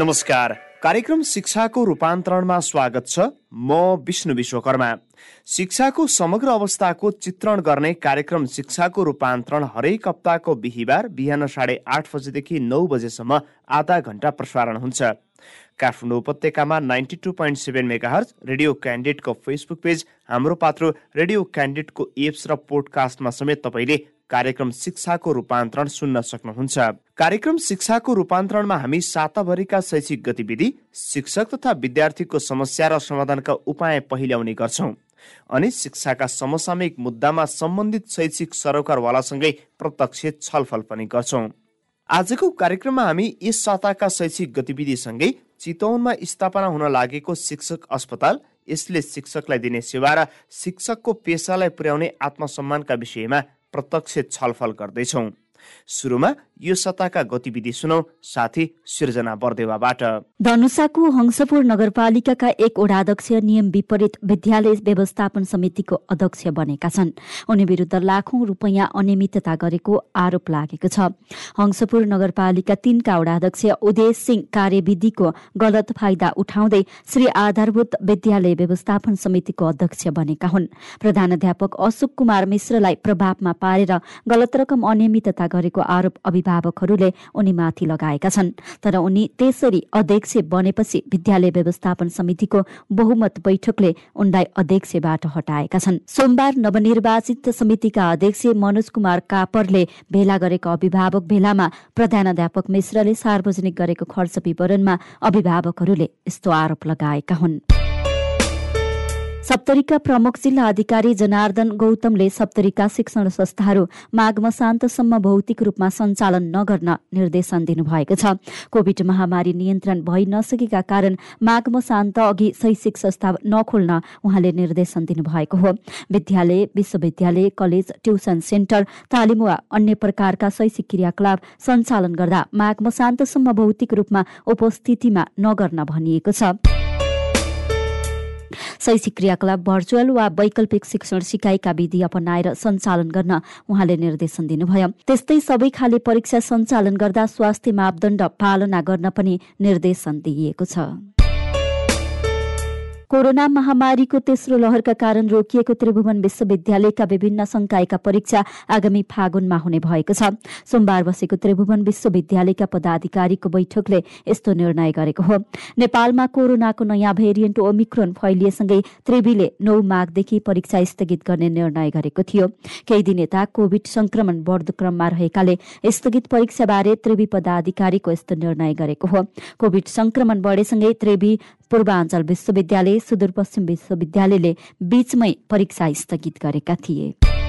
नमस्कार। कार्यक्रम शिक्षाको रूपान्तरणमा स्वागत छ म विष्णु विश्वकर्मा। शिक्षाको समग्र अवस्थाको चित्रण गर्ने कार्यक्रम शिक्षाको रूपान्तरण हरेक हप्ताको बिहिबार बिहान साढे आठ बजेदेखि नौ बजेसम्म आधा घन्टा प्रसारण हुन्छ। काठमाडौँ उपत्यकामा ninety two point seven megahertz radio क्यान्डिडेटको Facebook page Hamro Patro radio क्यान्डिडेटको apps र पोडकास्टमा समेत तपाईँले कार्यक्रम शिक्षाको रूपान्तरण सुन्न सक्नुहुन्छ। कार्यक्रम शिक्षाको रूपान्तरणमा हामी साताभरिका शैक्षिक गतिविधि शिक्षक तथा विद्यार्थीको समस्या र समाधानका उपाय पहिल्याउने गर्छौँ। अनि शिक्षाका समसामयिक मुद्दामा सम्बन्धित शैक्षिक सरोकारवालासँगै प्रत्यक्ष छलफल पनि गर्छौँ। आजको कार्यक्रममा हामी यस साताका शैक्षिक गतिविधिसँगै चितवनमा स्थापना हुन लागेको शिक्षक अस्पताल यसले शिक्षकलाई दिने सेवा र शिक्षकको पेसालाई पुर्याउने आत्मसम्मानका विषयमा प्रत्यक्ष छलफल गर्दैछौँ। सुरुमा यो सताका गतिविधि सुनौ साथी सृजना बर्देवाबाट। धनुषाको हंसपुर नगरपालिकाका एक वडाध्यक्ष नियम विपरीत विद्यालय व्यवस्थापन समितिको अध्यक्ष बनेका छन्। उनी विरुद्ध लाखौं रुपियाँ अनियमितता गरेको आरोप लागेको छ। हंसपुर नगरपालिका तीनका वडाध्यक्ष उदय सिंह कार्यविधिको गलत फाइदा उठाउँदै श्री आधारभूत विद्यालय व्यवस्थापन समितिको अध्यक्ष बनेका हुन्। प्रधानाध्यापक अशोक कुमार मिश्रलाई प्रभावमा पारेर गलत रकम अनियमितता गरेको आरोप अभिभावक अभिभावकहरूले उनीमाथि लगाएका छन्। तर उनी त्यसरी अध्यक्ष बनेपछि विद्यालय व्यवस्थापन समितिको बहुमत बैठकले उनलाई अध्यक्षबाट हटाएका छन्। सोमबार नवनिर्वाचित समितिका अध्यक्ष मनोज कुमार कापरले भेला गरेको अभिभावक भेलामा प्रधानाध्यापक मिश्रले सार्वजनिक गरेको खर्च विवरणमा अभिभावकहरूले यस्तो आरोप लगाएका हुन्। सप्तरीका प्रमुख जिल्ला अधिकारी जनार्दन गौतमले सप्तरीका शिक्षण संस्थाहरू माघ मसान्तसम्म भौतिक रूपमा सञ्चालन नगर्न निर्देशन दिनुभएको छ। कोविड महामारी नियन्त्रण भइ नसकेका कारण माघ मसान्त अघि शैक्षिक संस्था नखोल्न उहाँले निर्देशन दिनुभएको हो। विद्यालय विश्वविद्यालय कलेज ट्युसन सेन्टर तालिम वा अन्य प्रकारका शैक्षिक क्रियाकलाप सञ्चालन गर्दा माघ मसान्तसम्म भौतिक रूपमा उपस्थितिमा नगर्न भनिएको छ। शैक्षिक क्रियाकलाप भर्चुअल वा वैकल्पिक शिक्षण सिकाइका विधि अपनाएर सञ्चालन गर्न उहाँले निर्देशन दिनुभयो। त्यस्तै सबै खाले परीक्षा सञ्चालन गर्दा स्वास्थ्य मापदण्ड पालना गर्न पनि निर्देशन दिइएको छ। कोरोना महामारीको तेस्रो लहरका कारण रोकिएको त्रिभुवन विश्वविद्यालयका विभिन्न संकायका परीक्षा आगामी फागुनमा हुने भएको छ। सोमबार बसेको त्रिभुवन विश्वविद्यालयका पदाधिकारीको बैठकले यस्तो निर्णय गरेको हो। नेपालमा कोरोनाको नयाँ भेरिएन्ट ओमिक्रोन फैलिएसँगै त्रिवीले नौ माघदेखि परीक्षा स्थगित गर्ने निर्णय गरेको थियो। केही दिन यता कोविड संक्रमण बढ्दो क्रममा रहेकाले स्थगित परीक्षाबारे त्रिवी पदाधिकारीको यस्तो निर्णय गरेको हो। कोविड संक्रमण बढेसँगै त्रिवी पूर्वाञ्चल विश्वविद्यालय सुदूरपश्चिम विश्वविद्यालयले बीचमै परीक्षा स्थगित गरेका थिए।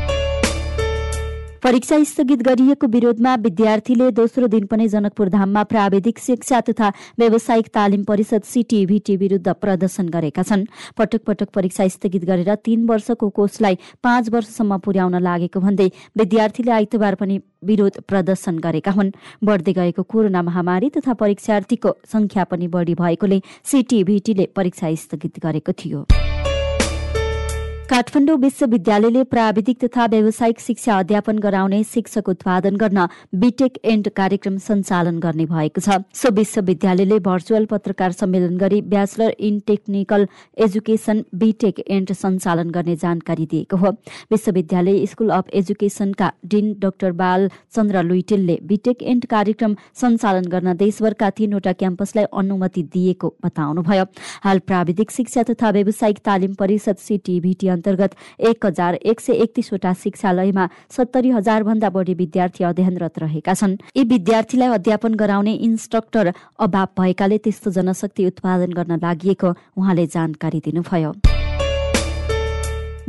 परीक्षा स्थगित गरिएको विरोधमा विद्यार्थीले दोस्रो दिन पनि जनकपुर धाममा प्राविधिक शिक्षा तथा व्यावसायिक तालिम परिषद सिटिभिटी विरूद्ध प्रदर्शन गरेका छन्। पटक पटक परीक्षा स्थगित गरेर तीन वर्षको कोर्सलाई पाँच वर्षसम्म पुर्याउन लागेको भन्दै विद्यार्थीले आइतबार पनि विरोध प्रदर्शन गरेका हुन्। बढ्दै गएको कोरोना महामारी तथा परीक्षार्थीको संख्या पनि बढी भएकोले सिटिभिटीले परीक्षा स्थगित गरेको थियो। काठमाडौँ विश्वविद्यालयले प्राविधिक तथा व्यावसायिक शिक्षा अध्यापन गराउने शिक्षक उत्पादन गर्न बिटेक एन्ड कार्यक्रम सञ्चालन गर्ने भएको छ। सो विश्वविद्यालयले भर्चुअल पत्रकार सम्मेलन गरी bachelor in technical education BTech and सञ्चालन गर्ने जानकारी दिएको हो। विश्वविद्यालय स्कुल अफ एजुकेसनका dean doctor Bal Chandra लुइटेलले B.Tech and कार्यक्रम सञ्चालन गर्न देशभरका तीनवटा क्याम्पसलाई अनुमति दिएको बताउनुभयो। हाल प्राविधिक शिक्षा तथा व्यावसायिक तालिम परिषद सिटिभिटी अन्तर्गत एक हजार एक सय एकतिसवटा शिक्षालयमा सत्तरी हजार भन्दा बढी विद्यार्थी अध्ययनरत रहेका छन्। यी विद्यार्थीलाई अध्यापन गराउने इन्स्ट्रक्टर अभाव भएकाले त्यस्तो जनशक्ति उत्पादन गर्न लागि उहाँले जानकारी दिनुभयो।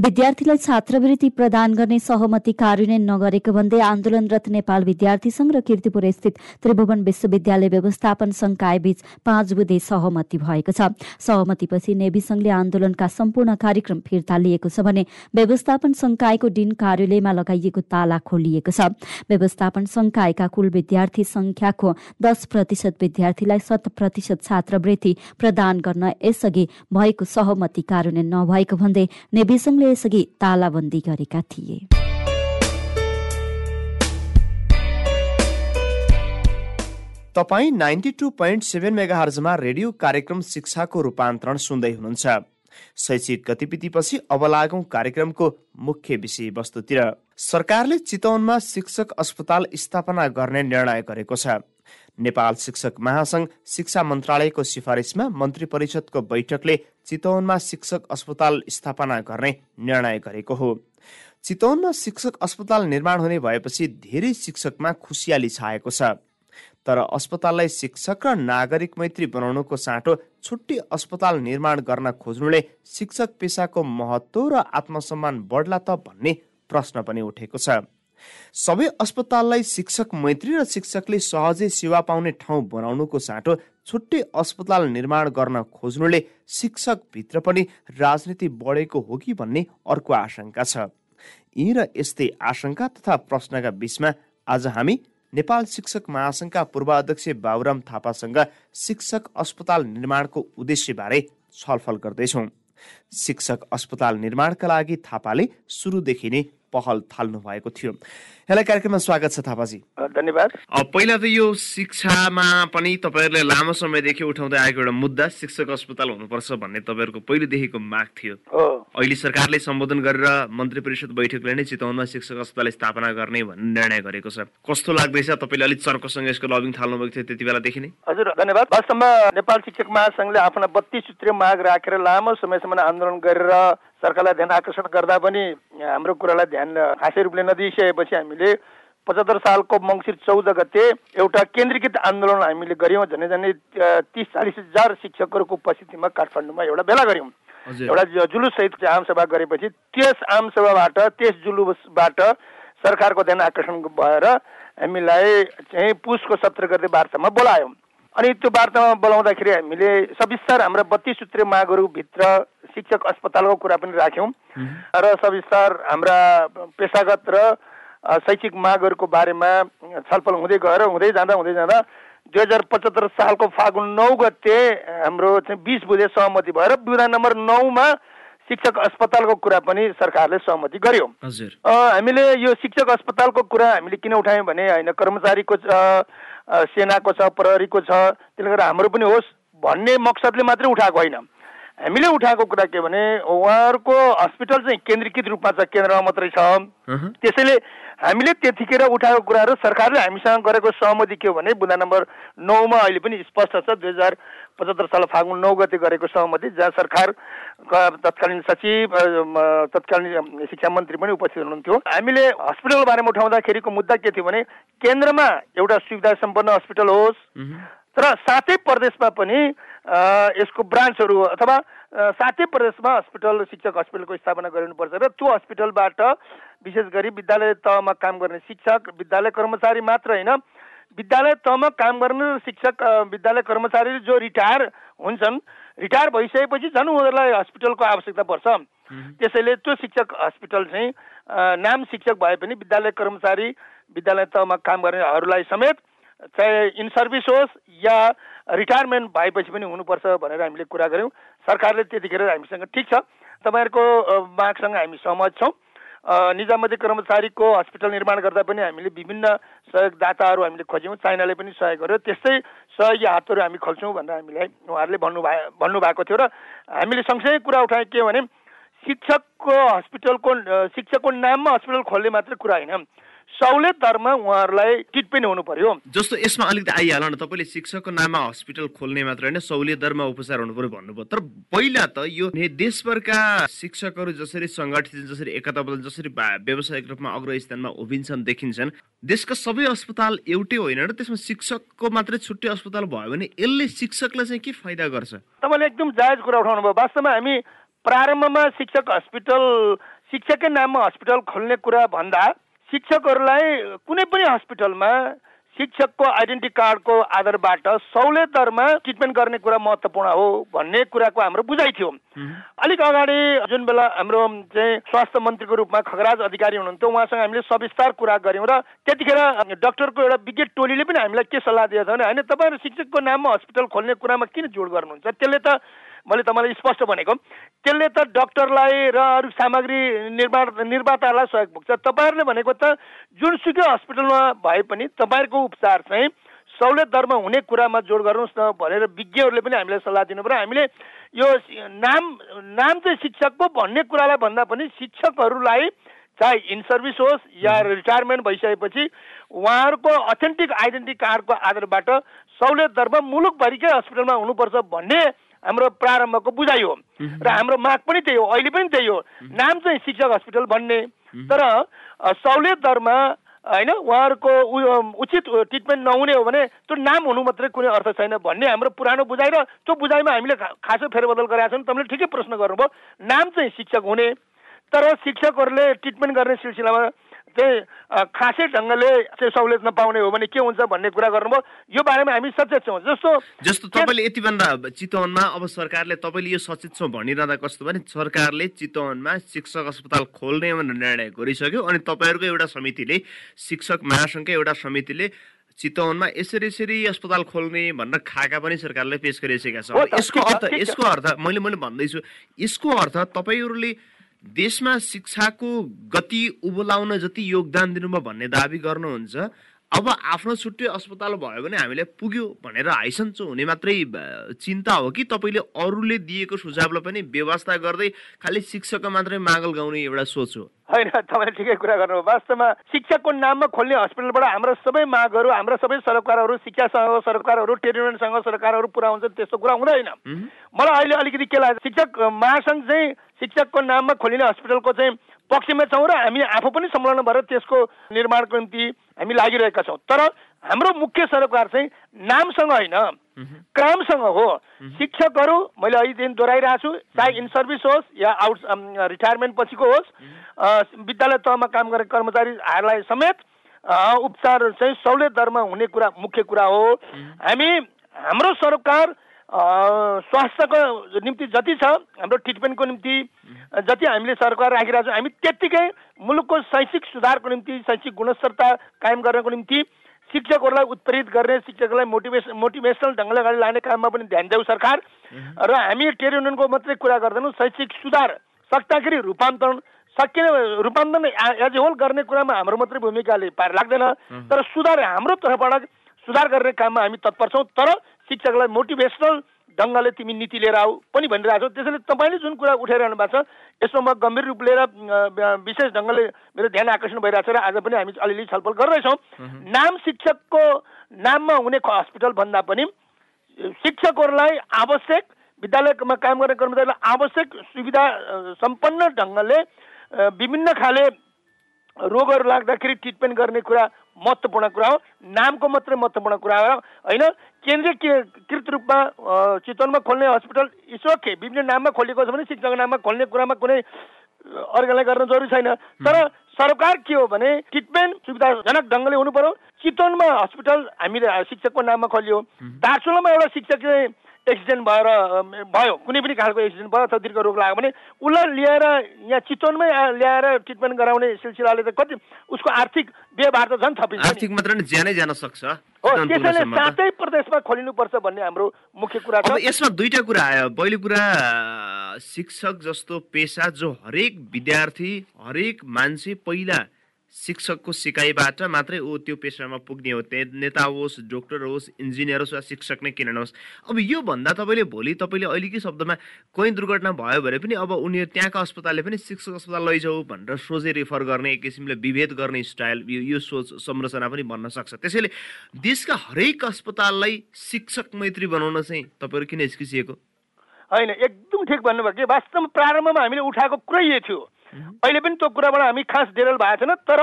विद्यार्थीलाई छात्रवृत्ति प्रदान गर्ने सहमति कार्यान्वयन नगरेको भन्दै आन्दोलनरत नेपाल विद्यार्थी संघ र किर्तिपुर स्थित त्रिभुवन विश्वविद्यालय व्यवस्थापन संकाय बीच पाँच बुधे सहमति भएको छ। सहमतिपछि नेवी संघले आन्दोलनका सम्पूर्ण कार्यक्रम फिर्ता लिएको छ भने व्यवस्थापन संकायको डिन कार्यालयमा लगाइएको ताला खोलिएको छ। व्यवस्थापन संकायका कुल विद्यार्थी संख्याको दस प्रतिशत विद्यार्थीलाई शत प्रतिशत छात्रवृत्ति प्रदान गर्न यसअघि भएको सहमति कार्यान्वयन नभएको भन्दै नेवी संघले यसअघि तालाबन्दी गरेका थिए तपाईँ ninety two point seven mega हर्जमा radio कार्यक्रम शिक्षाको रूपान्तरण सुन्दै हुनुहुन्छ। शैक्षिक गतिविधिपछि अब लागौँ कार्यक्रमको मुख्य विषय वस्तुतिर सरकारले चितवनमा शिक्षक अस्पताल स्थापना गर्ने निर्णय गरेको छ। नेपाल शिक्षक महासंघ शिक्षा मन्त्रालयको सिफारिसमा मन्त्री परिषदको बैठकले चितवनमा शिक्षक अस्पताल स्थापना गर्ने निर्णय गरेको हो। चितवनमा शिक्षक अस्पताल निर्माण हुने भएपछि धेरै शिक्षकमा खुसियाली छाएको छ। तर अस्पताललाई शिक्षक र नागरिक मैत्री बनाउनुको साटो छुट्टी अस्पताल निर्माण गर्न खोज्नुले शिक्षक पेसाको महत्व र आत्मसम्मान बढ्ला त भन्ने प्रश्न पनि उठेको छ। सबै अस्पताललाई शिक्षक मैत्री र शिक्षकले सहजै सेवा पाउने ठाउँ बनाउनुको साटो छुट्टै अस्पताल निर्माण गर्न खोज्नुले शिक्षकभित्र पनि राजनीति बढेको हो कि भन्ने अर्को आशंका छ। यी र यस्तै आशंका तथा प्रश्नका बिचमा आज हामी नेपाल शिक्षक महासङ्घका पूर्व अध्यक्ष बाबुराम थापासँग शिक्षक अस्पताल निर्माणको उद्देश्यबारे छलफल गर्दैछौँ। शिक्षक अस्पताल निर्माणका लागि थापाले सुरुदेखि नै पहल थाल्नु भएको थियो। यसलाई कार्यक्रममा स्वागत छ थापाजी। धन्यवाद। पहिला त यो शिक्षामा पनि तपाईँहरूले लामो समयदेखि उठाउँदै आएको एउटा मुद्दा शिक्षक अस्पताल हुनुपर्छ भन्ने तपाईँहरूको पहिलेदेखिको माग थियो। अहिले सरकारले सम्बोधन गरेर मन्त्री परिषद बैठकले नै चितवनमा शिक्षक अस्पताल स्थापना गर्ने भन्ने निर्णय गरेको छ। कस्तो लाग्दैछ? तपाईँले अलिक चर्कोसँग यसको लबिङ थाल्नुभएको थियो त्यति बेलादेखि नै। हजुर धन्यवाद। वास्तवमा नेपाल शिक्षक महासङ्घले आफ्ना बत्तीस सूत्रीय माग राखेर लामो समयसम्म आन्दोलन गरेर सरकारलाई ध्यान आकर्षण गर्दा पनि हाम्रो कुरालाई ध्यान खासै रूपले नदिइसकेपछि हामीले पचहत्तर सालको मङ्सिर चौध गते एउटा केन्द्रीकृत आन्दोलन हामीले गऱ्यौँ झन् झन् तिस चालिस हजार शिक्षकहरूको उपस्थितिमा काठमाडौँमा एउटा भेला गऱ्यौँ। एउटा जुलुस सहित आमसभा गरेपछि त्यस आमसभाबाट त्यस जुलुसबाट सरकारको ध्यान आकर्षण भएर हामीलाई चाहिँ पुसको सत्र गर्दै वार्तामा बोलायौँ। अनि त्यो वार्तामा बोलाउँदाखेरि हामीले सविस्तार हाम्रा बत्तीस सूत्रीय मागहरूभित्र शिक्षक अस्पतालको कुरा पनि राख्यौँ। र सविस्तार हाम्रा पेसागत र शैक्षिक मागहरूको बारेमा छलफल हुँदै गएर हुँदै जाँदा हुँदै जाँदा दुई हजार पचहत्तर सालको फागुन नौ गते हाम्रो चाहिँ बिस बुझे सहमति भएर विधान नम्बर नौमा शिक्षक अस्पतालको कुरा पनि सरकारले सहमति गर्यो। हामीले यो शिक्षक अस्पतालको कुरा हामीले किन उठायौँ भने होइन कर्मचारीको सेनाको छ प्रहरीको छ त्यसले गर्दा हाम्रो पनि होस् भन्ने मकसदले मात्रै उठाएको होइन। हामीले उठाएको कुरा के भने उहाँहरूको हस्पिटल चाहिँ केन्द्रीकृत रूपमा छ केन्द्रमा मात्रै छ। त्यसैले हामीले त्यतिखेर उठाएको कुराहरू सरकारले हामीसँग गरेको सहमति के हो भने बुदा नम्बर नौमा अहिले पनि स्पष्ट छ दुई हजार पचहत्तर साल फागुन नौ गते गरेको सहमति जहाँ सरकारका तत्कालीन सचिव तत्कालीन शिक्षा मन्त्री पनि उपस्थित हुनुहुन्थ्यो। हामीले हस्पिटलको बारेमा उठाउँदाखेरिको मुद्दा के थियो भने केन्द्रमा एउटा सुविधा सम्पन्न हस्पिटल होस् तर सातै प्रदेशमा पनि यसको ब्रान्चहरू अथवा सातै प्रदेशमा हस्पिटल शिक्षक हस्पिटलको स्थापना गरिनुपर्छ र त्यो हस्पिटलबाट विशेष गरी विद्यालय तहमा काम गर्ने शिक्षक विद्यालय कर्मचारी मात्र होइन विद्यालय तहमा काम गर्ने शिक्षक विद्यालय कर्मचारी जो रिटायर हुन्छन् रिटायर भइसकेपछि झन् उनीहरूलाई हस्पिटलको आवश्यकता पर्छ। त्यसैले त्यो शिक्षक हस्पिटल चाहिँ नाम शिक्षक भए पनि विद्यालय कर्मचारी विद्यालय तहमा काम गर्नेहरूलाई समेत चाहे इन सर्भिस होस् या रिटायरमेन्ट भएपछि पनि हुनुपर्छ भनेर हामीले कुरा गऱ्यौँ। सरकारले त्यतिखेर हामीसँग ठिक छ। तपाईँहरूको मागसँग हामी सहमत छौँ। निजामती कर्मचारीको हस्पिटल निर्माण गर्दा पनि हामीले विभिन्न सहयोगदाताहरू हामीले खोज्यौँ। चाइनाले पनि सहयोग गर्यो। त्यस्तै सहयोगी हातहरू हामी खोल्छौँ भनेर हामीलाई उहाँहरूले भन्नुभए भन्नुभएको थियो र हामीले सँगसँगै कुरा उठाए के भने शिक्षकको हस्पिटलको शिक्षकको नाममा हस्पिटल खोल्ने मात्रै कुरा होइन। सहुलियत दरमा उहाँहरूलाई ट्रिटमेन्ट हुनु पर्यो जस्तो यसमा अलिकति आइहाल न तपाईँले शिक्षकको नाममा हस्पिटल खोल्ने मात्र होइन सहुलियत दरमा उपचार हुनु पर्यो भन्नुभयो। तर पहिला त यो देशभरका शिक्षकहरू जसरी सङ्गठित जसरी एकताबद्ध जसरी व्यावसायिक रूपमा अग्रस्थानमा उभिन्छन् देखिन्छन् देशका सबै अस्पताल एउटै होइन र त्यसमा शिक्षकको मात्रै छुट्टै अस्पताल भयो भने यसले शिक्षकलाई चाहिँ के फाइदा गर्छ? तपाईँले एकदम जायज कुरा उठाउनु भयो वास्तवमा हामी प्रारम्भमा शिक्षक हस्पिटल शिक्षकै नाममा हस्पिटल खोल्ने कुरा भन्दा शिक्षकहरूलाई कुनै पनि हस्पिटलमा शिक्षकको आइडेन्टिटी कार्डको आधारबाट सहुलियत दरमा ट्रिटमेन्ट गर्ने कुरा महत्त्वपूर्ण हो भन्ने कुराको हाम्रो बुझाइ थियो। अलिक अगाडि जुन बेला हाम्रो चाहिँ स्वास्थ्य मन्त्रीको रूपमा खगराज अधिकारी हुनुहुन्थ्यो उहाँसँग हामीले सविस्तार कुरा गऱ्यौँ र त्यतिखेर डक्टरको एउटा विज्ञ टोलीले पनि हामीलाई के सल्लाह दिएको छ भने होइन तपाईँहरू शिक्षकको नाममा हस्पिटल खोल्ने कुरामा किन जोड गर्नुहुन्छ? त्यसले त मैले तपाईँलाई स्पष्ट भनेको त्यसले त डक्टरलाई र अरू सामग्री निर्माण निर्मातालाई सहयोग पुग्छ तपाईँहरूले भनेको त जुनसुकै हस्पिटलमा भए पनि तपाईँहरूको उपचार चाहिँ सहुलियत दरमा हुने कुरामा जोड गर्नुहोस् न भनेर विज्ञहरूले पनि हामीलाई सल्लाह दिनु पऱ्यो हामीले यो नाम नाम चाहिँ शिक्षक पो भन्ने कुरालाई भन्दा पनि शिक्षकहरूलाई चाहे इन सर्भिस होस् या रिटायरमेन्ट भइसकेपछि उहाँहरूको अथेन्टिक आइडेन्टिटी कार्डको आधारबाट सहुलियत दरमा मुलुकभरिकै हस्पिटलमा हुनुपर्छ भन्ने हाम्रो प्रारम्भको बुझाइ हो। र हाम्रो माग पनि त्यही हो अहिले पनि त्यही हो। नाम चाहिँ शिक्षक हस्पिटल भन्ने। तर सहुलियत दरमा होइन उहाँहरूको उचित ट्रिटमेन्ट नहुने हो भने त्यो नाम हुनु मात्रै कुनै अर्थ छैन भन्ने हाम्रो पुरानो बुझाइ र त्यो बुझाइमा हामीले खासै फेरबदल गरेका छौँ। तपाईँले ठिकै प्रश्न गर्नुभयो नाम चाहिँ शिक्षक हुने। तर शिक्षकहरूले ट्रिटमेन्ट गर्ने सिलसिलामा चाहिँ खासै ढङ्गले चाहिँ सहुलियत नपाउने हो भने के हुन्छ भन्ने कुरा गर्नुभयो. यो बारेमा हामी सचेत छौँ. जस्तो जस्तो तपाईँले यति भन्दा चितवनमा अब सरकारले तपाईँले यो सचेत छौँ भनिरहँदा कस्तो भने सरकारले चितवनमा शिक्षक अस्पताल खोल्ने भनेर निर्णय गरिसक्यो अनि तपाईँहरूको एउटा समितिले शिक्षक महासङ्घकै एउटा समितिले चितवनमा यसरी यसरी अस्पताल खोल्ने भनेर खाका पनि सरकारले पेश गरिसकेका छ यसको अर्थ यसको अर्थ मैले मैले भन्दैछु यसको अर्थ तपाईँहरूले देशमा शिक्षाको गति उबलाउन जति योगदान दिनुभयो भन्ने दावी गर्नुहुन्छ अब आफ्नो छुट्टै अस्पताल भयो भने हामीले पुग्यो भनेर हाइसन्चो हुने मात्रै चिन्ता हो कि तपाईँले अरूले दिएको सुझावलाई पनि व्यवस्था गर्दै खालि शिक्षकको मात्रै मागल गाउने एउटा सोच हो। होइन तपाईँले ठिकै कुरा गर्नुभयो। वास्तवमा शिक्षकको नाममा खोल्ने हस्पिटलबाट हाम्रो सबै मागहरू हाम्रो सबै सरकारहरू शिक्षासँग सरकारहरू टेरिमेन्टसँग सरकारहरू पुरा हुन्छ त्यस्तो कुरा हुँदैन। मलाई अहिले अलिकति के लाग्छ शिक्षक महासङ्घ चाहिँ शिक्षकको नाममा खोलिने हस्पिटलको चाहिँ पक्षमा छौँ र हामी आफू पनि संलग्न भएर त्यसको निर्माणको निम्ति हामी लागिरहेका छौँ। तर हाम्रो मुख्य सरोकार चाहिँ नामसँग होइन कामसँग हो। शिक्षकहरू मैले दिन दोहोऱ्याइरहेको छु चाहे इन सर्भिस होस् या आउट रिटायरमेन्ट पछिको होस् विद्यालय तहमा काम गर्ने कर्मचारीहरूलाई समेत उपचार चाहिँ सहुलियत दरमा हुने कुरा मुख्य कुरा हो। हामी हाम्रो सरकार स्वास्थ्यको निम्ति जति छ हाम्रो ट्रिटमेन्टको निम्ति जति हामीले सरकार राखिरहेको छौँ हामी त्यत्तिकै मुलुकको शैक्षिक सुधारको निम्ति शैक्षिक गुणस्तरता कायम गर्नको निम्ति शिक्षकहरूलाई उत्प्रेरित गर्ने शिक्षकहरूलाई मोटिभेस मोटिभेसनल ढङ्गले अगाडि लाने काममा पनि ध्यान देऊ सरकार। र हामी ट्रेड युनियनको मात्रै कुरा गर्दैनौँ शैक्षिक सुधार सक्दाखेरि रूपान्तरण सकिने रूपान्तरण एज ए होल गर्ने कुरामा हाम्रो मात्रै भूमिकाले पार लाग्दैन। तर सुधार हाम्रो तर्फबाट सुधार गर्ने काममा हामी तत्पर छौँ। तर शिक्षकलाई मोटिभेसनल ढङ्गले तिमी नीति लिएर आऊ पनि भनिरहेको छौ। त्यसैले तपाईँले जुन कुरा उठाइरहनु भएको छ यसमा म गम्भीर रूप लिएर विशेष ढङ्गले मेरो ध्यान आकर्षण भइरहेको छ र आज पनि हामी अलिअलि छलफल गरिरहेछौँ नाम शिक्षकको नाममा हुने हस्पिटल भन्दा पनि शिक्षकहरूलाई आवश्यक विद्यालयमा काम गर्ने कर्मचारीलाई आवश्यक सुविधा सम्पन्न ढङ्गले विभिन्न खाले रोगहरू लाग्दाखेरि ट्रिटमेन्ट गर्ने कुरा महत्त्वपूर्ण कुरा हो। नामको मात्रै महत्त्वपूर्ण कुरा हो। होइन केन्द्रीयकृत रूपमा चितवनमा खोल्ने हस्पिटल ओके विभिन्न नाममा खोलेको छ भने शिक्षाको नाममा खोल्ने कुरामा कुनै अर्गनलाई गर्न जरुरी छैन। तर सरकार के हो भने ट्रिटमेन्ट सुविधाजनक ढङ्गले हुनु पर्यो। चितवनमा हस्पिटल हामीले शिक्षकको नाममा खोलियो। दार्चुलामा एउटा शिक्षक चाहिँ एक्सिडेन्ट भएर भयो। कुनै पनि खालको एक्सिडेन्ट भयो अथवा दीर्घ रोग लाग्यो भने उसलाई ल्याएर यहाँ चितवनमै ल्याएर ट्रिटमेन्ट गराउने सिलसिलाले त कति उसको आर्थिक व्यवहार त झन् थपिन्छ आर्थिक मात्र ज्यानै जान सक्छ। हो त्यसैले सातै प्रदेशमा खोलिनुपर्छ भन्ने हाम्रो मुख्य कुरा छ। यसमा दुईटा कुरा आयो। पहिलो कुरा शिक्षक जस्तो पेसा जो हरेक विद्यार्थी हरेक मान्छे पहिला शिक्षकको सिकाइबाट मात्रै ऊ त्यो पेसामा पुग्ने हो। नेता होस् डक्टर होस् इन्जिनियर होस् वा शिक्षक नै किन नहोस् अब यो भन्दा तपाईँले भोलि तपाईँले अहिलेकै शब्दमा कोही दुर्घटना भयो भने पनि अब उनीहरू त्यहाँको अस्पतालले पनि शिक्षक अस्पताल लैजाऊ भनेर सोझै रेफर गर्ने एक किसिमले विभेद गर्ने स्टाइल यो सोच संरचना पनि बन्न सक्छ। त्यसैले देशका हरेक अस्पताललाई शिक्षक मैत्री बनाउन चाहिँ तपाईँहरू किन हिचकिसिएको होइन एकदम ठिक भन्नुभयो। कि वास्तवमा प्रारम्भमा हामीले उठाएको कुरै थियो। अहिले पनि त्यो कुराबाट हामी खास डेरल भएको छैन तर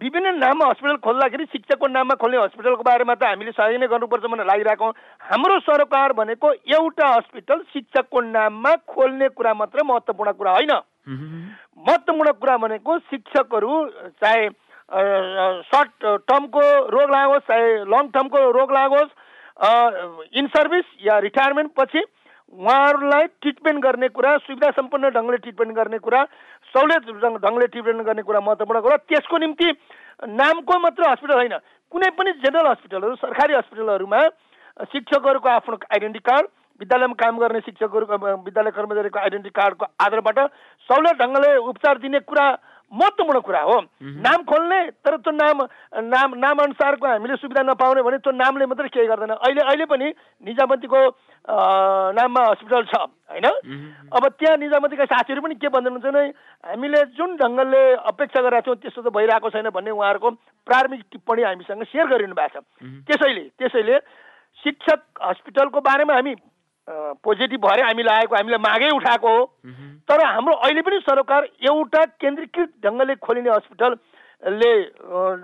विभिन्न नाममा हस्पिटल खोल्दाखेरि शिक्षकको नाममा खोल्ने हस्पिटलको बारेमा त हामीले सही नै गर्नुपर्छ भनेर लागिरहेको हाम्रो सरकार भनेको एउटा हस्पिटल शिक्षकको नाममा खोल्ने कुरा मात्र महत्त्वपूर्ण कुरा होइन। महत्त्वपूर्ण कुरा भनेको शिक्षकहरू चाहे सर्ट टर्मको रोग लागोस् चाहे लङ टर्मको रोग लागोस् इन सर्भिस या रिटायरमेन्ट पछि उहाँहरूलाई ट्रिटमेन्ट गर्ने कुरा सुविधा सम्पन्न ढङ्गले ट्रिटमेन्ट गर्ने कुरा सहुलियत ढङ्गले ट्रिटमेन्ट गर्ने कुरा महत्त्वपूर्ण कुरा त्यसको निम्ति नामको मात्र हस्पिटल होइन कुनै पनि जेनरल हस्पिटलहरू सरकारी हस्पिटलहरूमा शिक्षकहरूको आफ्नो आइडेन्टिटी कार्ड विद्यालयमा काम गर्ने शिक्षकहरू विद्यालय कर्मचारीको आइडेन्टिटी कार्डको आधारबाट सहुलियत ढङ्गले उपचार दिने कुरा महत्त्वपूर्ण कुरा हो। नाम खोल्ने तर त्यो नाम नाम नाम अनुसारको हामीले सुविधा नपाउने भने त्यो नामले मात्रै केही गर्दैन। अहिले अहिले पनि निजामतीको नाममा हस्पिटल छ होइन? अब त्यहाँ निजामतीका साथीहरू पनि के भन्नुहुन्छ भने हामीले जुन ढङ्गले अपेक्षा गरेका छौँ त्यस्तो त भइरहेको छैन भन्ने उहाँहरूको प्रारम्भिक टिप्पणी हामीसँग सेयर गरिनु भएको छ। त्यसैले त्यसैले शिक्षक हस्पिटलको बारेमा हामी पोजिटिभ भएर हामीलाई आएको हामीले मागै उठाएको हो। तर हाम्रो अहिले पनि सरकार एउटा केन्द्रीकृत ढङ्गले खोलिने हस्पिटलले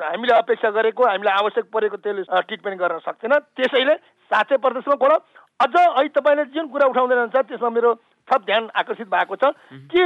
हामीले अपेक्षा गरेको हामीलाई आवश्यक परेको त्यसले ट्रिटमेन्ट गर्न सक्दैन। त्यसैले साँच्चै प्रदेशमा खोल अझ अहिले तपाईँले जुन कुरा उठाउँदै रहन्छ त्यसमा मेरो थप ध्यान आकर्षित भएको छ कि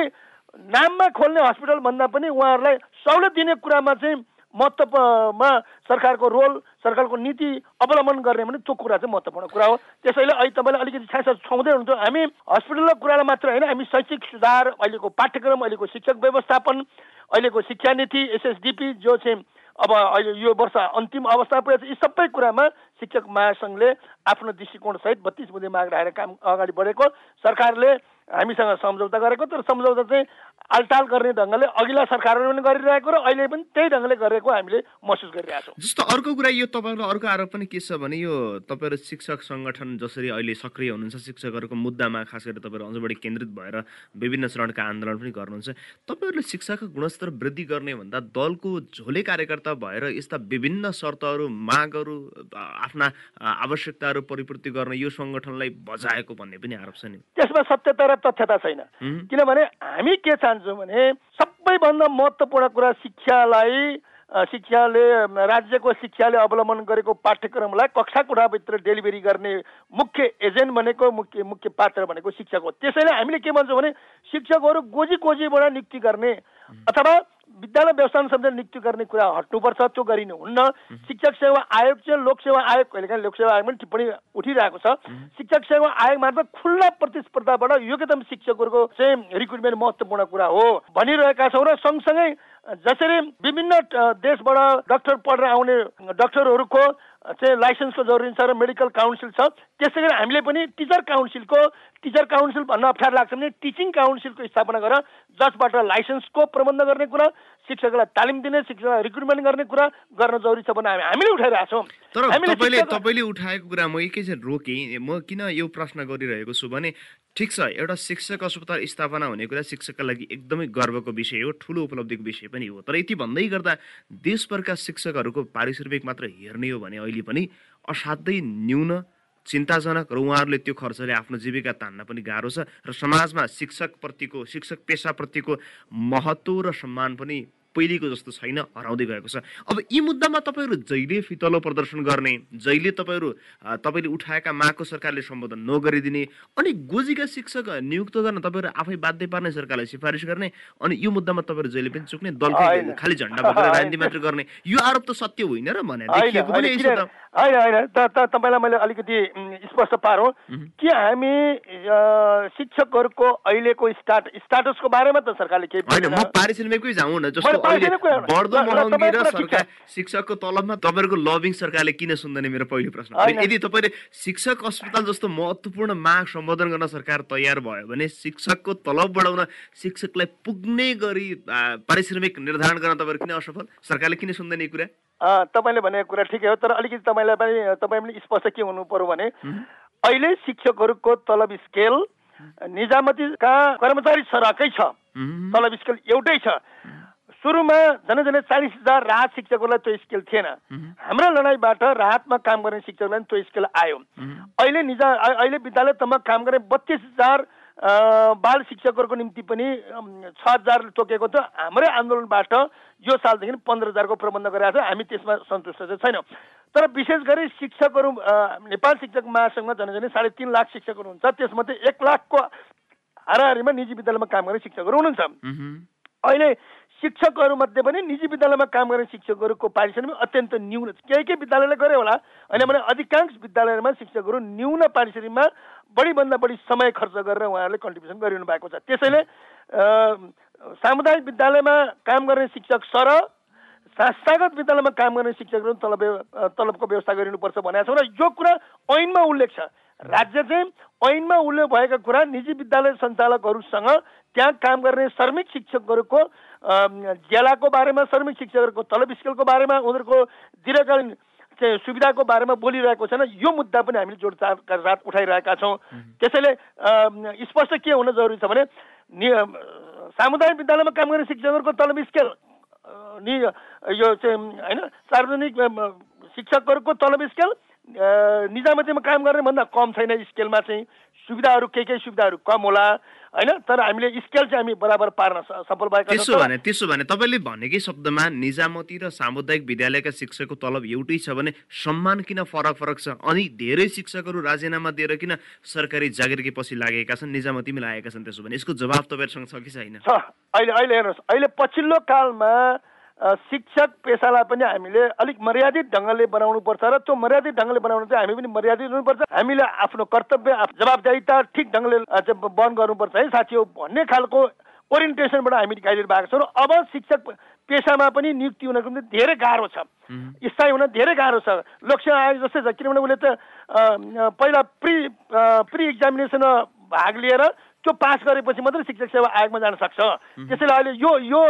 नाममा खोल्ने हस्पिटल भन्दा पनि उहाँहरूलाई सहुलियत दिने कुरामा चाहिँ महत्त्वमा सरकारको रोल सरकारको नीति अवलम्बन गर्ने भने त्यो कुरा चाहिँ महत्त्वपूर्ण कुरा हो। त्यसैले अहिले तपाईँले अलिकति छासा छाउँदै हुनुहुन्थ्यो हामी हस्पिटलको कुरालाई मात्र होइन हामी शैक्षिक सुधार अहिलेको पाठ्यक्रम अहिलेको शिक्षक व्यवस्थापन अहिलेको शिक्षा नीति एसएसडिपी जो चाहिँ अब अहिले यो वर्ष अन्तिम अवस्था पुगेको छ यी सबै कुरामा शिक्षक महासङ्घले आफ्नो दृष्टिकोणसहित बत्तिस बुधे माग राखेर काम अगाडि बढेको। सरकारले हामीसँग सम्झौता गरेको तर सम्झौता चाहिँ आलटाल गर्ने ढङ्गले अघिल्ला सरकारहरूले पनि गरिरहेको र अहिले पनि त्यही ढङ्गले गरेको हामीले महसुस गरिरहेको छौँ। जस्तो अर्को कुरा यो तपाईँको अर्को आरोप पनि के छ भने यो तपाईँहरू शिक्षक सङ्गठन जसरी अहिले सक्रिय हुनुहुन्छ शिक्षकहरूको मुद्दामा खास गरी तपाईँहरू अझ बढी केन्द्रित भएर विभिन्न चरणका आन्दोलन पनि गर्नुहुन्छ तपाईँहरूले शिक्षाको गुणस्तर वृद्धि गर्ने भन्दा दलको झोले कार्यकर्ता भएर यस्ता विभिन्न शर्तहरू मागहरू आफ्ना आवश्यकताहरू परिपूर्ति गर्न यो सङ्गठनलाई बजाएको भन्ने पनि आरोप छ नि। त्यसमा सत्यता र तथ्यता छैन। किनभने हामी के चाहन्छौँ भने सबैभन्दा महत्त्वपूर्ण कुरा शिक्षालाई शिक्षाले राज्यको शिक्षाले अवलम्बन गरेको पाठ्यक्रमलाई कक्षा कोठाभित्र डेलिभरी गर्ने मुख्य एजेन्ट भनेको मुख्य मुख्य पात्र भनेको शिक्षक हो। त्यसैले हामीले के भन्छौँ भने शिक्षकहरू गोजी गोजीबाट नियुक्ति गर्ने अथवा विद्यालय व्यवस्थापन समिति नियुक्ति गर्ने कुरा हट्नुपर्छ त्यो गरिनु हुन्न। शिक्षक सेवा आयोग चाहिँ लोकसेवा आयोग कहिलेकाहीँ लोकसेवा आयोग पनि टिप्पणी उठिरहेको छ। शिक्षक सेवा आयोग मार्फत खुल्ला प्रतिस्पर्धाबाट योग्यतम शिक्षकहरूको चाहिँ रिक्रुटमेन्ट महत्त्वपूर्ण कुरा हो भनिरहेका छौँ र सँगसँगै जसरी विभिन्न देशबाट डक्टर पढेर आउने डक्टरहरूको चाहिँ लाइसेन्सको जरुरी छ र मेडिकल काउन्सिल छ त्यसै गरी हामीले पनि टिचर काउन्सिलको टिचर काउन्सिल भन्न अप्ठ्यारो लाग्छ भने टिचिङ काउन्सिलको स्थापना गरेर जसबाट लाइसेन्सको प्रबन्ध गर्ने कुरा शिक्षकलाई तालिम दिने शिक्षकलाई रिक्रुटमेन्ट गर्ने कुरा गर्न जरुरी छ भने हामी हामीले उठाइरहेको छौँ। तर तपाईँले तपाईँले उठाएको कुरा म एकैछिन रोकेँ। म किन यो प्रश्न गरिरहेको छु भने ठिक छ एउटा शिक्षक अस्पताल स्थापना हुने कुरा शिक्षकका लागि एकदमै गर्वको विषय हो ठुलो उपलब्धिको विषय पनि हो। तर यति भन्दै गर्दा देशभरका शिक्षकहरूको पारिश्रमिक मात्र हेर्ने हो भने अहिले पनि असाध्यै न्यून चिन्ताजनक र उहाँहरूले त्यो खर्चले आफ्नो जीविका तान्न पनि गाह्रो छ र समाजमा शिक्षकप्रतिको शिक्षक पेसाप्रतिको महत्त्व र सम्मान पनि पहिलेको जस्तो छैन हराउँदै गएको छ। अब यी मुद्दामा तपाईँहरू जहिले फितलो प्रदर्शन गर्ने जहिले तपाईँहरू तपाईँले उठाएका मागको सरकारले सम्बोधन नगरिदिने अनि गोजीका शिक्षक नियुक्त गर्न तपाईँहरू आफै बाध्य पार्ने सरकारलाई सिफारिस गर्ने अनि यो मुद्दामा तपाईँहरू जहिले पनि चुक्ने दल खालि झन्डा बोकेर राजनीति मात्र गर्ने यो आरोप त सत्य होइन र भने देखिएको पनि होइन होइन तपाईँलाई मैले अलिकति स्पष्ट पारौँ। कि हामी शिक्षकहरूको अहिलेको स्टाट स्टाटसको बारेमा त सरकारले केही होइन म पारिश्रमिकमै जाउँ न जस्तो बढ्दो महँगी र सरकार शिक्षकको तलबमा तपाईँहरूको लबिङ सरकारले किन सुन्दैन मेरो पहिलो प्रश्न। यदि तपाईँले शिक्षक अस्पताल जस्तो महत्त्वपूर्ण माग सम्बोधन गर्न सरकार तयार भयो भने शिक्षकको तलब बढाउन शिक्षकलाई पुग्ने गरी पारिश्रमिक निर्धारण गर्न तपाईँहरू किन असफल? सरकारले किन सुन्दैन यो कुरा? तपाईँले भनेको कुरा ठिकै हो तर अलिकति तपाईँलाई पनि तपाईँ पनि स्पष्ट के हुनु पर्यो भने अहिले शिक्षकहरूको तलब स्केल निजामतीका कर्मचारी सरकै छ। तलब स्केल एउटै छ। सुरुमा झन् झन् चालिस हजार राहत शिक्षकहरूलाई त्यो स्केल थिएन। हाम्रो लडाइँबाट राहतमा काम गर्ने शिक्षकलाई त्यो स्केल आयो। अहिले निजा अहिले विद्यालय तम्म काम गर्ने बत्तिस हजार बाल शिक्षकहरूको निम्ति पनि छ हजार तोकेको थियो। हाम्रै आन्दोलनबाट यो सालदेखि पन्ध्र हजारको प्रबन्ध गरेका छ। हामी त्यसमा सन्तुष्ट चाहिँ छैनौँ। तर विशेष गरी शिक्षकहरू नेपाल शिक्षक महासङ्घमा झन् साढे तिन लाख शिक्षकहरू हुन्छ। त्यसमध्ये एक लाखको हाराहारीमा निजी विद्यालयमा काम गर्ने शिक्षकहरू हुनुहुन्छ। अहिले शिक्षकहरूमध्ये पनि निजी विद्यालयमा काम गर्ने शिक्षकहरूको पारिश्रमिक अत्यन्त न्यून केही केही विद्यालयले गरे होला होइन भने अधिकांश विद्यालयमा शिक्षकहरू न्यून पारिश्रमिकमा बढीभन्दा बढी समय खर्च गरेर उहाँहरूले कन्ट्रिब्युसन गरिरहनु भएको छ। त्यसैले सामुदायिक विद्यालयमा काम गर्ने शिक्षक सर संस्थागत विद्यालयमा काम गर्ने शिक्षकहरू तलब तलबको व्यवस्था गरिनुपर्छ भनेको छ। र यो कुरा ऐनमा उल्लेख छ। राज्य चाहिँ ऐनमा उल्लेख भएका कुरा निजी विद्यालय सञ्चालकहरूसँग त्यहाँ काम गर्ने श्रमिक शिक्षकहरूको ज्यालाको बारेमा श्रमिक शिक्षकहरूको तलब स्केलको बारेमा उनीहरूको दीर्घकालीन चाहिँ सुविधाको बारेमा बोलिरहेको छैन। यो मुद्दा पनि हामीले जोडचाडका साथ उठाइरहेका छौँ। त्यसैले स्पष्ट के हुन जरुरी छ भने सामुदायिक विद्यालयमा काम गर्ने शिक्षकहरूको तलब स्केल नि यो चाहिँ होइन सार्वजनिक शिक्षकहरूको तलब स्केल निजामतीमा काम गर्ने भन्दा कम छैन स्केलमा चाहिँ। सुविधाहरू केही केही सुविधाहरू कम होला होइन तर हामीले स्केल चाहिँ हामी बराबर पार्न सफल भएका त्यसो भने त्यसो भने तपाईँले भनेकै शब्दमा निजामती र सामुदायिक विद्यालयका शिक्षकको तलब एउटै छ भने सम्मान किन फरक फरक छ? अनि धेरै शिक्षकहरू राजीनामा दिएर किन सरकारी जागिरकै पछि लागेका छन् निजामतीमै लागेका छन् त्यसो भने? यसको जवाब तपाईँहरूसँग छ कि छैन? अहिले अहिले हेर्नुहोस्। अहिले पछिल्लो कालमा शिक्षक पेसालाई पनि हामीले अलिक मर्यादित ढङ्गले बनाउनुपर्छ र त्यो मर्यादित ढङ्गले बनाउनु चाहिँ हामी पनि मर्यादित हुनुपर्छ। हामीले आफ्नो कर्तव्य जवाबदारिता ठिक ढङ्गले बन्द गर्नुपर्छ है साथी। हो भन्ने खालको ओरिएन्टेसनबाट हामी निकालिएर भएको छौँ र अब शिक्षक पेसामा पनि नियुक्ति हुनको निम्ति धेरै गाह्रो छ। स्थायी हुन धेरै गाह्रो छ। लोकसेवा आयोग जस्तै छ। किनभने उसले त पहिला प्रि प्रि इक्जामिनेसनमा भाग लिएर त्यो पास गरेपछि मात्रै शिक्षक सेवा आयोगमा जान सक्छ। त्यसैले अहिले यो यो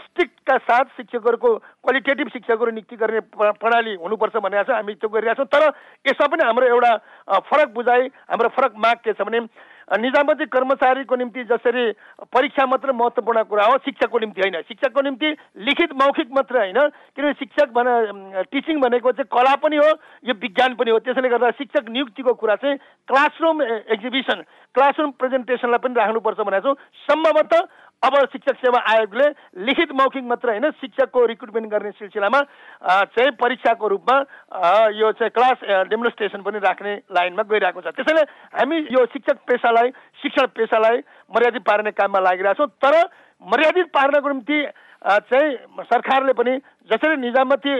स्ट्रिक्टका साथ शिक्षकहरूको क्वालिटेटिभ शिक्षकहरू नियुक्ति गर्ने प्रणाली हुनुपर्छ भनेर हामी त्यो गरिरहेका छौँ तर यसमा पनि हाम्रो एउटा फरक बुझाइ हाम्रो फरक माग के छ भने निजामती कर्मचारीको निम्ति जसरी परीक्षा मात्र महत्त्वपूर्ण कुरा हो शिक्षकको निम्ति होइन। शिक्षकको निम्ति लिखित मौखिक मात्र होइन किनभने शिक्षक भने टिचिङ भनेको चाहिँ कला पनि हो यो विज्ञान पनि हो। त्यसैले गर्दा शिक्षक नियुक्तिको कुरा चाहिँ क्लासरुम एक्जिबिसन क्लासरुम प्रेजेन्टेसनलाई पनि राख्नुपर्छ भनेको छौँ। सम्भवतः अब शिक्षक सेवा आयोगले लिखित मौखिक मात्र होइन शिक्षकको रिक्रुटमेन्ट गर्ने सिलसिलामा चाहिँ परीक्षाको रूपमा यो चाहिँ क्लास डेमोन्स्ट्रेसन पनि राख्ने लाइनमा गइरहेको छ। त्यसैले हामी यो शिक्षक पेसालाई शिक्षण पेसालाई मर्यादित पार्ने काममा लागिरहेछौँ तर मर्यादित पार्नको निम्ति चाहिँ सरकारले पनि जसरी निजामती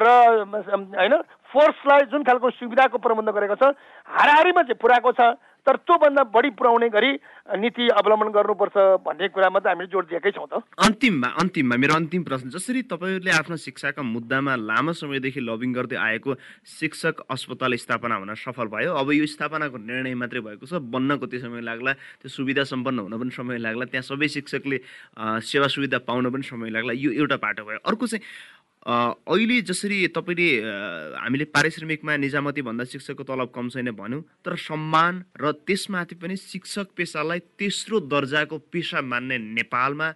र होइन फोर्सलाई जुन खालको सुविधाको प्रबन्ध गरेको छ हाराहारीमा चाहिँ पुऱ्याएको छ। तर त्योभन्दा बढी पुर्याउने गरी नीति अवलम्बन गर्नुपर्छ भन्ने कुरामा चाहिँ हामीले जोड दिएकै छौँ त। अन्तिममा अन्तिममा मेरो अन्तिम प्रश्न जसरी तपाईँहरूले आफ्नो शिक्षाका मुद्दामा लामो समयदेखि लबिङ गर्दै आएको शिक्षक अस्पताल स्थापना हुन सफल भयो। अब यो स्थापनाको निर्णय मात्रै भएको छ। बन्न कति समय लाग्ला त्यो सुविधा सम्पन्न हुन पनि समय लाग्ला त्यहाँ सबै शिक्षकले सेवा सुविधा पाउन पनि समय लाग्ला। यो एउटा पाटो भयो। अर्को चाहिँ अहिले जसरी तपाईँले हामीले पारिश्रमिकमा निजामती भन्दा शिक्षकको तलब कम छैन भन्यौँ तर सम्मान र त्यसमाथि पनि शिक्षक पेसालाई तेस्रो दर्जाको पेसा मान्ने नेपालमा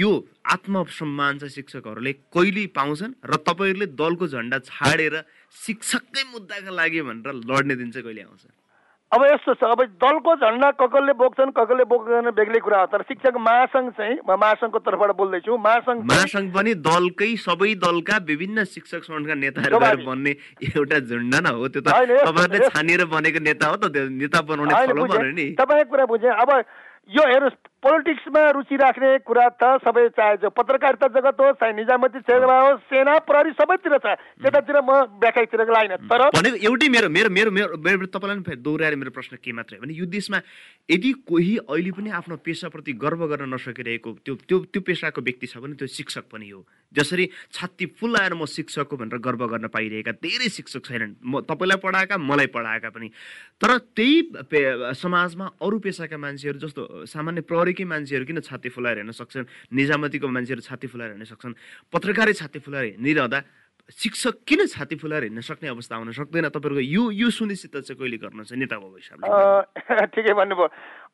यो आत्मसम्मान चाहिँ शिक्षकहरूले कहिले पाउँछन् र तपाईँहरूले दलको झन्डा छाडेर शिक्षककै मुद्दाका लागि भनेर लड्ने दिन चाहिँ कहिले आउँछ? अब यस्तो छ अब दलको झन्डा ककलले बोक्छन् ककलले बोक्दैन बेग्लै कुरा हो। तर शिक्षक महासङ्घ चाहिँ म महासङ्घको तर्फबाट बोल्दैछु महासङ्घ महासङ्घ पनि दलकै सबै दलका विभिन्न शिक्षक सङ्घका नेताहरू बन्ने एउटा झुन्ड न हो। त्यो त तपाईँहरूले छानिएर बनेको नेता हो त त्यो नेता बनाउने तपाईँको कुरा बुझेँ। अब यो हेर्नुहोस् पोलिटिक्समा रुचि राख्ने कुरा त सबै चाहे पत्रकारिता जगत होस् चाहे निजामती सेवा होस् सेना प्रहरी सबैतिर छ। त्यतातिर म व्याख्यातिर लाइन तर एउटै मेरो मेरो मेरो मेरो तपाईँलाई दोहोऱ्याएर मेरो प्रश्न के मात्रै भने यो देशमा यदि कोही अहिले पनि आफ्नो पेसाप्रति गर्व गर्न नसकिरहेको त्यो त्यो त्यो पेसाको व्यक्ति छ भने त्यो शिक्षक पनि हो। जसरी छाती फुल्लाएर म शिक्षक हो भनेर गर्व गर्न पाइरहेका धेरै शिक्षक छैनन्। म तपाईँलाई पढाएका मलाई पढाएका पनि। तर त्यही समाजमा अरू पेसाका मान्छेहरू जस्तो सामान्य प्रहरी पत्रिकै मान्छेहरू किन छाती फुलाएर हेर्न सक्छन्? निजामतीको मान्छेहरू छाती फुलाएर हेर्न सक्छन्? पत्रकारै छाती फुलाएर हिँडिरहँदा शिक्षक किन छाती फुलाएर हिँड्न सक्ने अवस्था आउन सक्दैन? तपाईँहरूको यो यो सुनिश्चित चाहिँ कहिले गर्नुहुन्छ नेता बाबु हिसाबले ठिकै भन्नुभयो।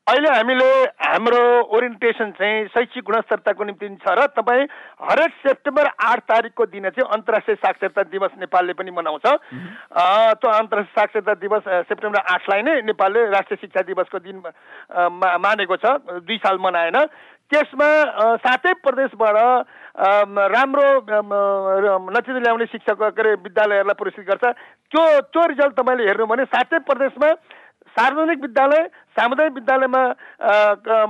अहिले हामीले हाम्रो ओरिएन्टेसन चाहिँ शैक्षिक गुणस्तरताको निम्ति छ र तपाईँ हरेक सेप्टेम्बर आठ तारिकको दिन चाहिँ अन्तर्राष्ट्रिय साक्षरता दिवस नेपालले पनि मनाउँछ। त्यो अन्तर्राष्ट्रिय साक्षरता दिवस सेप्टेम्बर आठलाई नै नेपालले राष्ट्रिय शिक्षा दिवसको दिन मानेको छ दुई साल मनाएन। त्यसमा सातै प्रदेशबाट राम्रो नतिजा ल्याउने शिक्षक के अरे विद्यालयहरूलाई पुरस्कृत गर्छ। त्यो त्यो रिजल्ट तपाईँले हेर्नु भने सातै प्रदेशमा सार्वजनिक विद्यालय सामुदायिक विद्यालयमा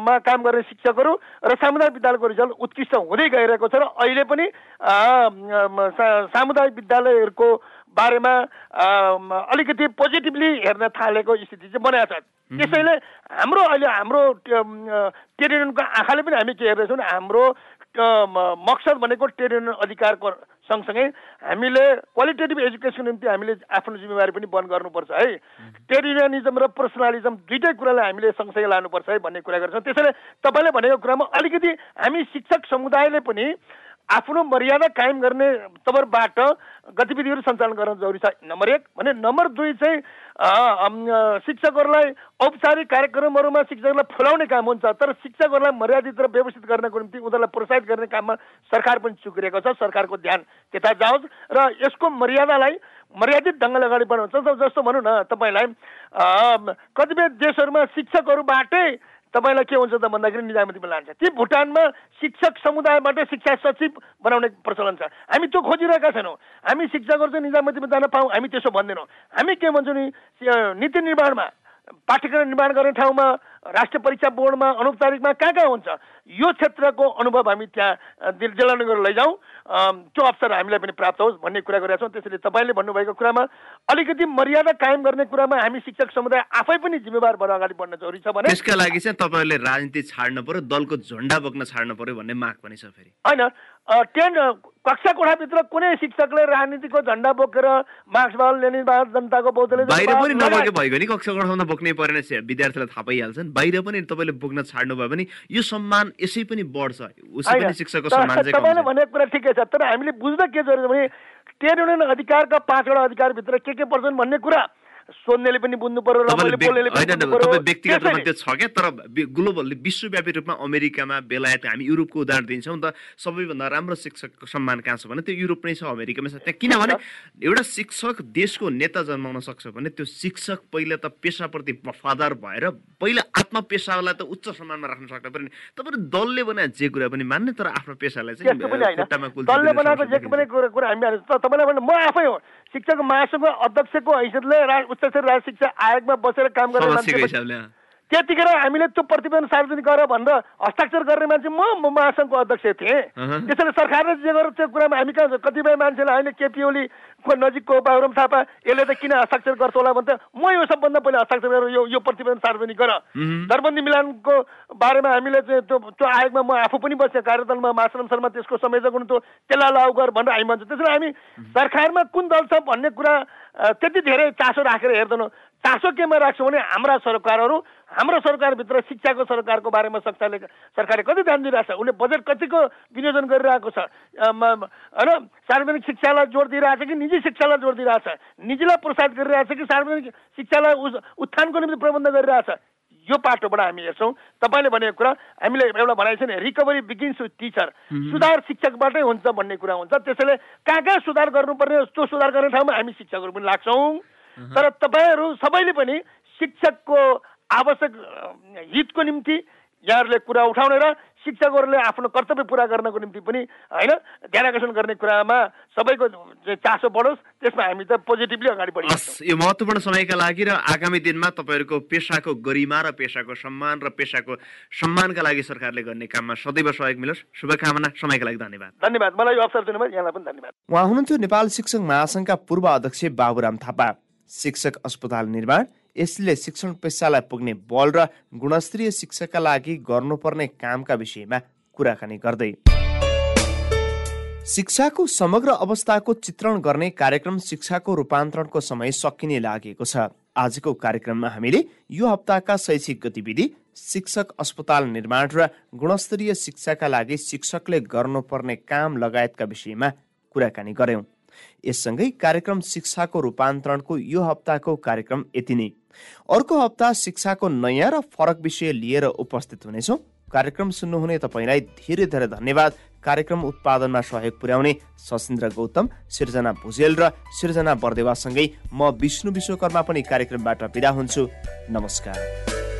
मा काम गर्ने शिक्षकहरू र सामुदायिक विद्यालयको रिजल्ट उत्कृष्ट हुँदै गइरहेको छ र अहिले पनि सामुदायिक विद्यालयहरूको बारेमा अलिकति पोजिटिभली हेर्न थालेको स्थिति चाहिँ बनाएको छ। त्यसैले हाम्रो अहिले हाम्रो टेरिटोरियलको आँखाले पनि हामी के हेर्दैछौँ हाम्रो मकसद भनेको ट्रेड युनियन अधिकारको सँगसँगै हामीले क्वालिटेटिभ एजुकेसनको निम्ति हामीले आफ्नो जिम्मेवारी पनि बन्द गर्नुपर्छ है। ट्रेड युनियनिजम र पर्सनालिजम दुइटै कुरालाई हामीले सँगसँगै लानुपर्छ है भन्ने कुरा गर्छौँ त्यसैले तपाईँले भनेको कुरामा अलिकति हामी शिक्षक समुदायले पनि आफ्नो मर्यादा कायम गर्ने तवरबाट गतिविधिहरू सञ्चालन गर्न जरुरी छ। नम्बर एक भने नम्बर दुई चाहिँ शिक्षकहरूलाई औपचारिक कार्यक्रमहरूमा शिक्षकलाई फुलाउने काम हुन्छ तर शिक्षकहरूलाई मर्यादित र व्यवस्थित गर्नको निम्ति उनीहरूलाई प्रोत्साहित गर्ने काममा सरकार पनि चुकिरहेको छ। सरकारको ध्यान त्यता जाओस् र यसको मर्यादालाई मर्यादित ढङ्गले अगाडि बढाउँछ जस्तो भनौँ न तपाईँलाई। कतिपय देशहरूमा शिक्षकहरूबाटै तपाईँलाई के हुन्छ त भन्दाखेरि निजामतीमा लान्छ ती भुटानमा शिक्षक समुदायबाट शिक्षा सचिव बनाउने प्रचलन छ। हामी त्यो खोजिरहेका छैनौँ। हामी शिक्षकहरू चाहिँ निजामतीमा जान पाऊँ हामी त्यसो भन्दैनौँ। हामी के भन्छौँ नि नीति निर्माणमा पाठ्यक्रम निर्माण गर्ने ठाउँमा राष्ट्रिय परीक्षा बोर्डमा अनौपचारिकमा कहाँ कहाँ हुन्छ? यो क्षेत्रको अनुभव हामी त्यहाँ गरेर लैजाउँ। त्यो अवसर हामीलाई पनि प्राप्त होस् भन्ने कुरा गरेका छौँ त्यसैले तपाईँले भन्नुभएको कुरामा अलिकति मर्यादा कायम गर्ने कुरामा हामी शिक्षक समुदाय आफै पनि जिम्मेवार भएर अगाडि बढ्न जरुरी छ भने त्यसका लागि चाहिँ तपाईँहरूले राजनीति छाड्नु पर्यो दलको झन्डा बोक्न छाड्नु पर्यो भन्ने माग पनि छ फेरि। होइन टेन कक्षा कोठाभित्र कुनै शिक्षकले राजनीतिको झन्डा बोकेर मार्क्सवाद लेनिनवाद जनताको बौद्धले बाहिर पनि नबोके नि कक्षा कोठामा बोक्नै परेन विद्यार्थीलाई थाहा पाइहाल्छन् बाहिर पनि तपाईँले बोक्न छाड्नु भयो भने यो सम्मान यसै पनि बढ्छ। उसै पनि शिक्षकको सम्मान चाहिँ तपाईँले भनेको कुरा ठिकै छ तर हामीले बुझ्दा के जरुरी भने युनियन अधिकारका पाँचवटा अधिकारभित्र के के पर्छन् भन्ने कुरा सोध्नेले पनि बुझ्नु पर्यो व्यक्तिगत रूपमा त्यो छ क्या तर ग्लोबल विश्वव्यापी रूपमा अमेरिकामा बेलायत हामी युरोपको उदाहरण दिन्छौँ त सबैभन्दा राम्रो शिक्षकको सम्मान कहाँ छ भने त्यो युरोप नै छ अमेरिकामै छ। त्यहाँ किनभने एउटा शिक्षक देशको नेता जन्माउन सक्छ भने त्यो शिक्षक पहिला त पेसाप्रति वफादार भएर पहिला आफ्नो पेसालाई त उच्च सम्मानमा राख्न सक्नु पर्ने तपाईँले दलले बनाए जे कुरा पनि मान्ने तर आफ्नो पेसालाई चाहिँ दलले बनाएको जे पनि कुरा हामी तपाईँलाई म आफै हो। शिक्षक महासङ्घ अध्यक्षको हैसियतले उच्च स्तरीय शिक्षा आयोगमा बसेर काम गर्ने मान्छे त्यतिखेर हामीले त्यो प्रतिवेदन सार्वजनिक गर भनेर हस्ताक्षर गर्ने मान्छे म महासङ्घको अध्यक्ष थिएँ। त्यसैले सरकारले जे गरेर त्यो कुरामा हामी कहाँ कतिपय मान्छेलाई अहिले केपी ओलीको नजिकको बाबुराम थापा यसले त किन हस्ताक्षर गर्छ होला भने त म यो सबभन्दा पहिला हस्ताक्षर गरेर यो यो प्रतिवेदन सार्वजनिक गर। दरबन्दी मिलानको बारेमा हामीले चाहिँ त्यो त्यो आयोगमा म आफू पनि बसेँ कार्यदलमा मासरम शर्मा त्यसको संयोजक हुनुहुन्थ्यो त्यसलाई लागु गर भनेर हामी भन्छ। त्यसैले हामी सरकारमा कुन दल छ भन्ने कुरा त्यति धेरै चासो राखेर हेर्दैनौँ। चासो केमा राख्छौँ भने हाम्रा सरकारहरू हाम्रो सरकारभित्र शिक्षाको सरकारको बारेमा सरकारले सरकारले कति ध्यान दिइरहेको छ? उसले बजेट कतिको विनियोजन गरिरहेको छ? होइन? सार्वजनिक शिक्षालाई जोड दिइरहेछ कि निजी शिक्षालाई जोड दिइरहेछ निजीलाई प्रोत्साहित गरिरहेछ कि सार्वजनिक शिक्षालाई उत्थानको निम्ति प्रबन्ध गरिरहेछ यो पाटोबाट हामी हेर्छौँ। तपाईँले भनेको कुरा हामीले एउटा भनाइ छ नि रिकभरी बिगिन्स विथ टिचर सुधार शिक्षकबाटै हुन्छ भन्ने कुरा हुन्छ। त्यसैले कहाँ कहाँ सुधार गर्नुपर्ने त्यो सुधार गर्ने ठाउँमा हामी शिक्षकहरू पनि लाग्छौँ। तर तपाईँहरू सबैले पनि शिक्षकको आवश्यक हितको निम्ति यहाँहरूले कुरा उठाउने र शिक्षकहरूले आफ्नो कर्तव्य पुरा गर्नको निम्ति पनि होइन ध्यान आकर्षण गर्ने कुरामा सबैको चासो बढोस् त्यसमा हामी त पोजिटिभली अगाडि बढी यो महत्त्वपूर्ण समयका लागि र आगामी दिनमा तपाईँहरूको पेसाको गरिमा र पेसाको सम्मान र पेसाको सम्मानका लागि सरकारले गर्ने काममा सदैव सहयोग मिलोस्। शुभकामना समयका लागि धन्यवाद। धन्यवाद। मलाई यो अवसर दिनुभयो यहाँलाई पनि धन्यवाद। उहाँ हुनुहुन्थ्यो नेपाल शिक्षक महासङ्घका पूर्व अध्यक्ष बाबुराम थापा। शिक्षक अस्पताल निर्माण। यसले शिक्षण पेसालाई पुग्ने बल र गुणस्तरीय शिक्षाका लागि गर्नुपर्ने कामका विषयमा कुराकानी गर्दै। शिक्षाको समग्र अवस्थाको चित्रण गर्ने कार्यक्रम शिक्षाको रूपान्तरणको समय सकिने लागेको छ। आजको कार्यक्रममा हामीले यो हप्ताका शैक्षिक गतिविधि शिक्षक अस्पताल निर्माण र गुणस्तरीय शिक्षाका लागि शिक्षकले गर्नुपर्ने काम लगायतका विषयमा कुराकानी गर्यौं। यससँगै कार्यक्रम शिक्षाको रूपान्तरणको यो हप्ताको कार्यक्रम यति नै। अर्को हप्ता शिक्षाको नयाँ र फरक विषय लिएर उपस्थित हुनेछौँ। कार्यक्रम सुन्नुहुने तपाईँलाई धेरै धेरै धन्यवाद। कार्यक्रम उत्पादनमा सहयोग पुर्याउने सशिन्द्र गौतम सिर्जना भुजेल र सिर्जना बर्देवासँगै म विष्णु विश्वकर्मा पनि कार्यक्रमबाट विदा हुन्छु। नमस्कार।